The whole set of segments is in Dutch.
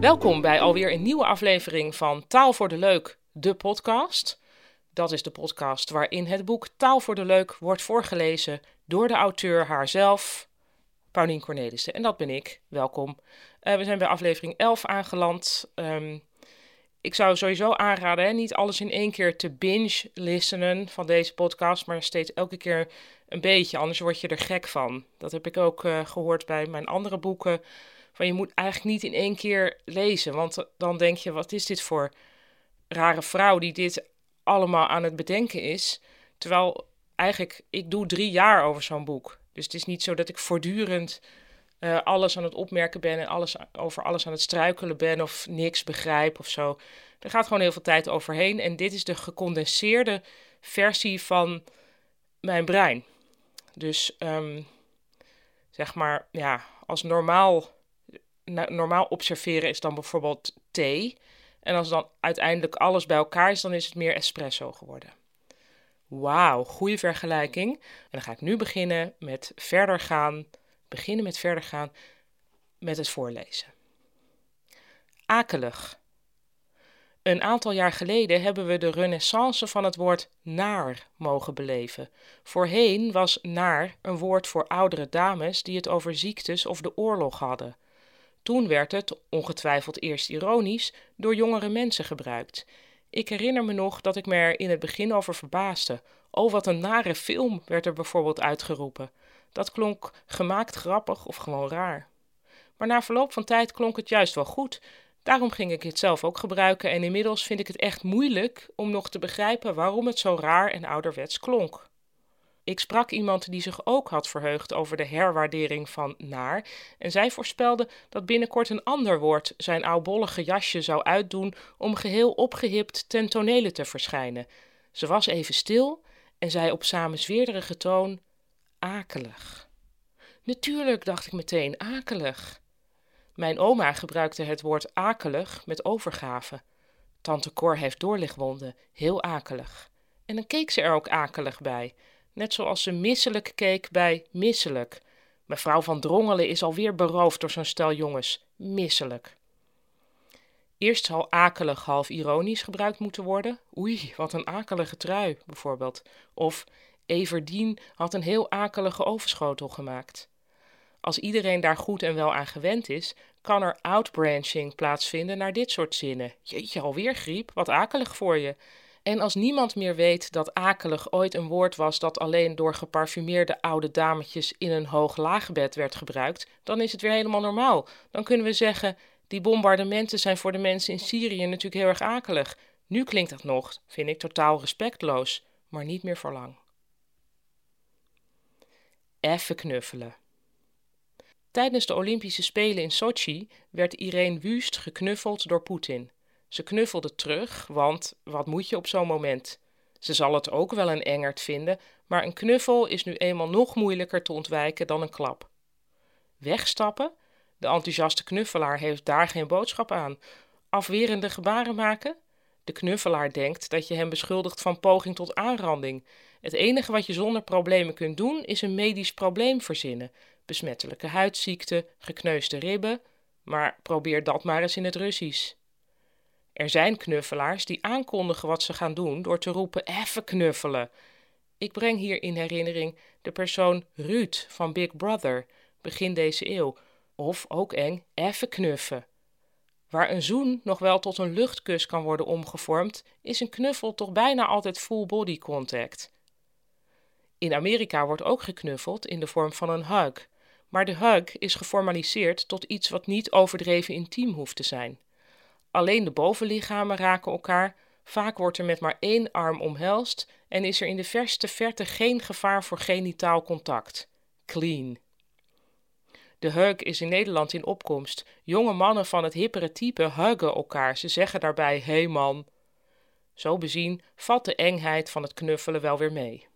Welkom bij alweer een nieuwe aflevering van Taal voor de Leuk, de podcast. Dat is de podcast waarin het boek Taal voor de Leuk wordt voorgelezen door de auteur haarzelf, Paulien Cornelissen. En dat ben ik. Welkom. Uh, we zijn bij aflevering 11 aangeland. Um, ik zou sowieso aanraden, hè, niet alles in één keer te binge-listenen van deze podcast, maar steeds elke keer een beetje, anders word je er gek van. Dat heb ik ook uh, gehoord bij mijn andere boeken. Van je moet eigenlijk niet in één keer lezen, want dan denk je, wat is dit voor rare vrouw die dit allemaal aan het bedenken is. Terwijl eigenlijk, ik doe drie jaar over zo'n boek. Dus het is niet zo dat ik voortdurend uh, alles aan het opmerken ben en alles, over alles aan het struikelen ben of niks begrijp of zo. Er gaat gewoon heel veel tijd overheen. En dit is de gecondenseerde versie van mijn brein. Dus um, zeg maar, ja, als normaal, normaal observeren is dan bijvoorbeeld thee. En als dan uiteindelijk alles bij elkaar is, dan is het meer espresso geworden. Wauw, goede vergelijking. En dan ga ik nu beginnen met verder gaan beginnen met verder gaan met het voorlezen. Akelig. Een aantal jaar geleden hebben we de renaissance van het woord naar mogen beleven. Voorheen was naar een woord voor oudere dames die het over ziektes of de oorlog hadden. Toen werd het, ongetwijfeld eerst ironisch, door jongere mensen gebruikt. Ik herinner me nog dat ik me er in het begin over verbaasde. Oh, wat een nare film, werd er bijvoorbeeld uitgeroepen. Dat klonk gemaakt grappig of gewoon raar. Maar na verloop van tijd klonk het juist wel goed. Daarom ging ik het zelf ook gebruiken en inmiddels vind ik het echt moeilijk om nog te begrijpen waarom het zo raar en ouderwets klonk. Ik sprak iemand die zich ook had verheugd over de herwaardering van naar, en zij voorspelde dat binnenkort een ander woord zijn oudbollige jasje zou uitdoen om geheel opgehipt ten tonele te verschijnen. Ze was even stil en zei op samenzweerderige toon: akelig. Natuurlijk, dacht ik meteen, akelig. Mijn oma gebruikte het woord akelig met overgave. Tante Cor heeft doorlichtwonden, heel akelig. En dan keek ze er ook akelig bij, net zoals ze misselijk keek bij misselijk. Mevrouw van Drongelen is alweer beroofd door zo'n stel jongens, misselijk. Eerst zal akelig half ironisch gebruikt moeten worden. Oei, wat een akelige trui, bijvoorbeeld. Of Everdien had een heel akelige overschotel gemaakt. Als iedereen daar goed en wel aan gewend is, kan er outbranching plaatsvinden naar dit soort zinnen. Jeetje, alweer griep, wat akelig voor je. En als niemand meer weet dat akelig ooit een woord was dat alleen door geparfumeerde oude dametjes in een hoog laagbed werd gebruikt, dan is het weer helemaal normaal. Dan kunnen we zeggen: die bombardementen zijn voor de mensen in Syrië natuurlijk heel erg akelig. Nu klinkt dat nog, vind ik totaal respectloos, maar niet meer voor lang even knuffelen. Tijdens de Olympische Spelen in Sochi werd Irene Wust geknuffeld door Poetin. Ze knuffelde terug, want wat moet je op zo'n moment? Ze zal het ook wel een engert vinden, maar een knuffel is nu eenmaal nog moeilijker te ontwijken dan een klap. Wegstappen? De enthousiaste knuffelaar heeft daar geen boodschap aan. Afwerende gebaren maken? De knuffelaar denkt dat je hem beschuldigt van poging tot aanranding. Het enige wat je zonder problemen kunt doen is een medisch probleem verzinnen. Besmettelijke huidziekte, gekneusde ribben. Maar probeer dat maar eens in het Russisch. Er zijn knuffelaars die aankondigen wat ze gaan doen door te roepen: even knuffelen. Ik breng hier in herinnering de persoon Ruud van Big Brother, begin deze eeuw. Of ook eng, even knuffen. Waar een zoen nog wel tot een luchtkus kan worden omgevormd, is een knuffel toch bijna altijd full body contact. In Amerika wordt ook geknuffeld in de vorm van een hug, maar de hug is geformaliseerd tot iets wat niet overdreven intiem hoeft te zijn. Alleen de bovenlichamen raken elkaar, vaak wordt er met maar één arm omhelst en is er in de verste verte geen gevaar voor genitaal contact. Clean. De hug is in Nederland in opkomst. Jonge mannen van het hippere type huggen elkaar. Ze zeggen daarbij: hey man. Zo bezien valt de engheid van het knuffelen wel weer mee.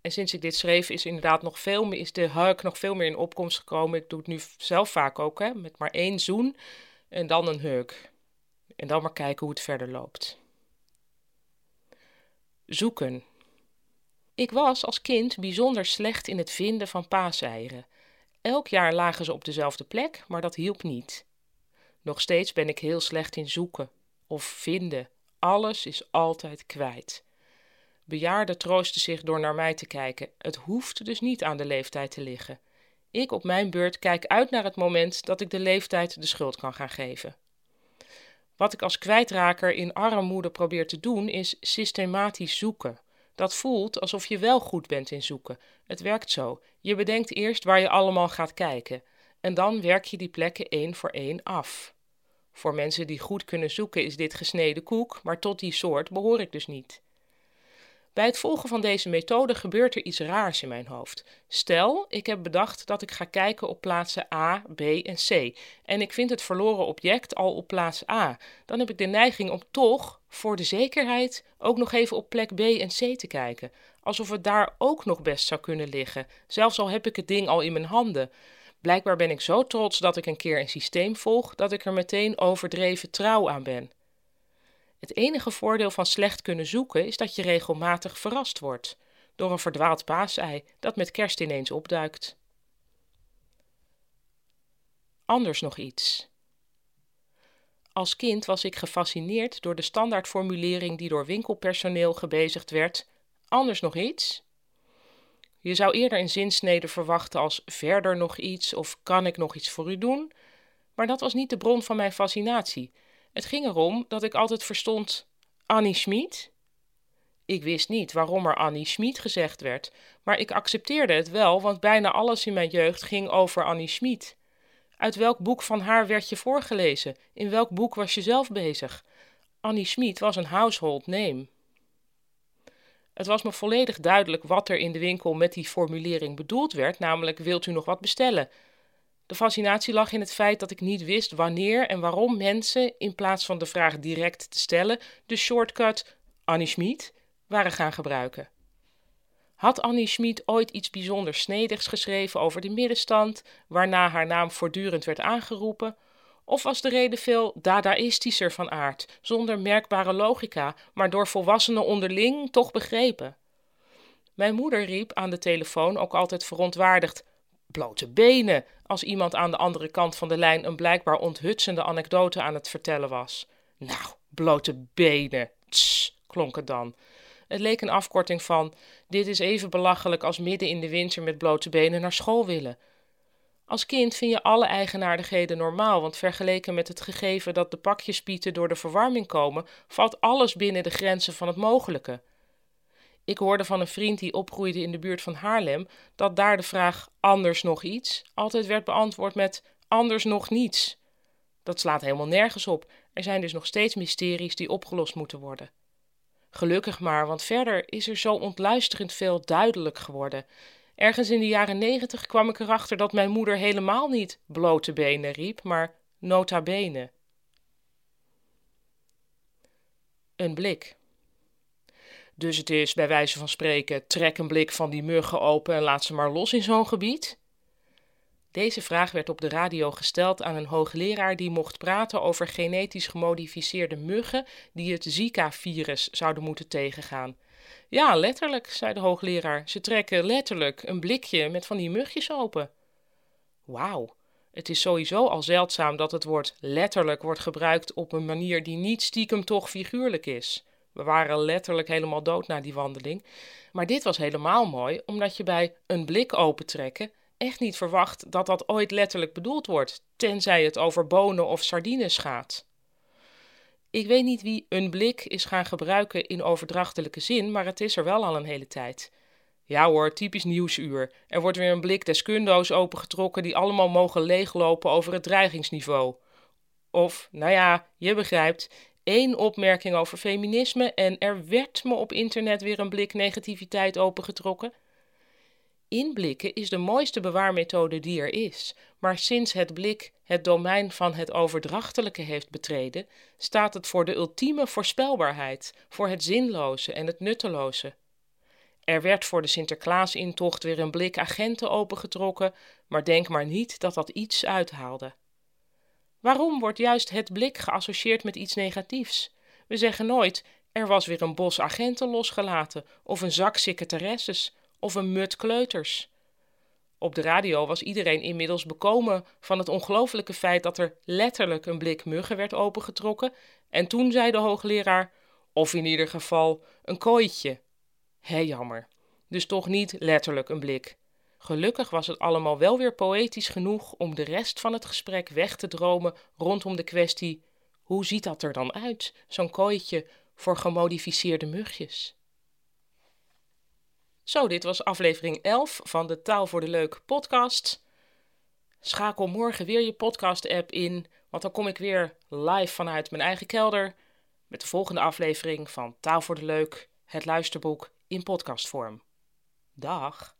En sinds ik dit schreef is inderdaad nog veel meer, is de hug nog veel meer in opkomst gekomen. Ik doe het nu zelf vaak ook, hè, met maar één zoen en dan een hug. En dan maar kijken hoe het verder loopt. Zoeken. Ik was als kind bijzonder slecht in het vinden van paaseieren. Elk jaar lagen ze op dezelfde plek, maar dat hielp niet. Nog steeds ben ik heel slecht in zoeken of vinden. Alles is altijd kwijt. Bejaarden troosten zich door naar mij te kijken. Het hoeft dus niet aan de leeftijd te liggen. Ik op mijn beurt kijk uit naar het moment dat ik de leeftijd de schuld kan gaan geven. Wat ik als kwijtraker in armoede probeer te doen, is systematisch zoeken. Dat voelt alsof je wel goed bent in zoeken. Het werkt zo. Je bedenkt eerst waar je allemaal gaat kijken. En dan werk je die plekken één voor één af. Voor mensen die goed kunnen zoeken is dit gesneden koek, maar tot die soort behoor ik dus niet. Bij het volgen van deze methode gebeurt er iets raars in mijn hoofd. Stel, ik heb bedacht dat ik ga kijken op plaatsen A, B en C en ik vind het verloren object al op plaats A. Dan heb ik de neiging om toch, voor de zekerheid, ook nog even op plek B en C te kijken. Alsof het daar ook nog best zou kunnen liggen, zelfs al heb ik het ding al in mijn handen. Blijkbaar ben ik zo trots dat ik een keer een systeem volg dat ik er meteen overdreven trouw aan ben. Het enige voordeel van slecht kunnen zoeken is dat je regelmatig verrast wordt door een verdwaald paasei dat met kerst ineens opduikt. Anders nog iets. Als kind was ik gefascineerd door de standaardformulering die door winkelpersoneel gebezigd werd: Anders nog iets? Je zou eerder een zinsnede verwachten als verder nog iets of kan ik nog iets voor u doen? Maar dat was niet de bron van mijn fascinatie. Het ging erom dat ik altijd verstond Annie Schmid. Ik wist niet waarom er Annie Schmid gezegd werd, maar ik accepteerde het wel, want bijna alles in mijn jeugd ging over Annie Schmid. Uit welk boek van haar werd je voorgelezen? In welk boek was je zelf bezig? Annie Schmid was een household name. Het was me volledig duidelijk wat er in de winkel met die formulering bedoeld werd, namelijk wilt u nog wat bestellen? De fascinatie lag in het feit dat ik niet wist wanneer en waarom mensen, in plaats van de vraag direct te stellen, de shortcut Annie Schmid waren gaan gebruiken. Had Annie Schmid ooit iets bijzonder snedigs geschreven over de middenstand, waarna haar naam voortdurend werd aangeroepen? Of was de reden veel dadaïstischer van aard, zonder merkbare logica, maar door volwassenen onderling toch begrepen? Mijn moeder riep aan de telefoon ook altijd verontwaardigd: blote benen, als iemand aan de andere kant van de lijn een blijkbaar onthutsende anekdote aan het vertellen was. Nou, blote benen, tss, klonk het dan. Het leek een afkorting van: Dit is even belachelijk als midden in de winter met blote benen naar school willen. Als kind vind je alle eigenaardigheden normaal, want vergeleken met het gegeven dat de pakjespieten door de verwarming komen, valt alles binnen de grenzen van het mogelijke. Ik hoorde van een vriend die opgroeide in de buurt van Haarlem dat daar de vraag anders nog iets altijd werd beantwoord met anders nog niets. Dat slaat helemaal nergens op. Er zijn dus nog steeds mysteries die opgelost moeten worden. Gelukkig maar, want verder is er zo ontluisterend veel duidelijk geworden. Ergens in de jaren negentig kwam ik erachter dat mijn moeder helemaal niet blote benen riep, maar nota bene. Een blik. Dus het is bij wijze van spreken: trek een blik van die muggen open en laat ze maar los in zo'n gebied? Deze vraag werd op de radio gesteld aan een hoogleraar die mocht praten over genetisch gemodificeerde muggen die het Zika-virus zouden moeten tegengaan. Ja, letterlijk, zei de hoogleraar. Ze trekken letterlijk een blikje met van die mugjes open. Wauw, het is sowieso al zeldzaam dat het woord letterlijk wordt gebruikt op een manier die niet stiekem toch figuurlijk is. We waren letterlijk helemaal dood na die wandeling. Maar dit was helemaal mooi, omdat je bij een blik opentrekken echt niet verwacht dat dat ooit letterlijk bedoeld wordt, tenzij het over bonen of sardines gaat. Ik weet niet wie een blik is gaan gebruiken in overdrachtelijke zin, maar het is er wel al een hele tijd. Ja hoor, typisch nieuwsuur. Er wordt weer een blik deskundoos opengetrokken die allemaal mogen leeglopen over het dreigingsniveau. Of, nou ja, je begrijpt, één opmerking over feminisme en er werd me op internet weer een blik negativiteit opengetrokken. Inblikken is de mooiste bewaarmethode die er is, maar sinds het blik het domein van het overdrachtelijke heeft betreden, staat het voor de ultieme voorspelbaarheid, voor het zinloze en het nutteloze. Er werd voor de Sinterklaasintocht weer een blik agenten opengetrokken, maar denk maar niet dat dat iets uithaalde. Waarom wordt juist het blik geassocieerd met iets negatiefs? We zeggen nooit: Er was weer een bos agenten losgelaten, of een zak secretaresses, of een mut kleuters. Op de radio was iedereen inmiddels bekomen van het ongelofelijke feit dat er letterlijk een blik muggen werd opengetrokken. En toen zei de hoogleraar, of in ieder geval een kooitje. Hé, jammer. Dus toch niet letterlijk een blik. Gelukkig was het allemaal wel weer poëtisch genoeg om de rest van het gesprek weg te dromen rondom de kwestie: hoe ziet dat er dan uit, zo'n kooitje voor gemodificeerde mugjes? Zo, dit was aflevering 11 van de Taal voor de Leuk podcast. Schakel morgen weer je podcast-app in, want dan kom ik weer live vanuit mijn eigen kelder met de volgende aflevering van Taal voor de Leuk, het luisterboek in podcastvorm. Dag!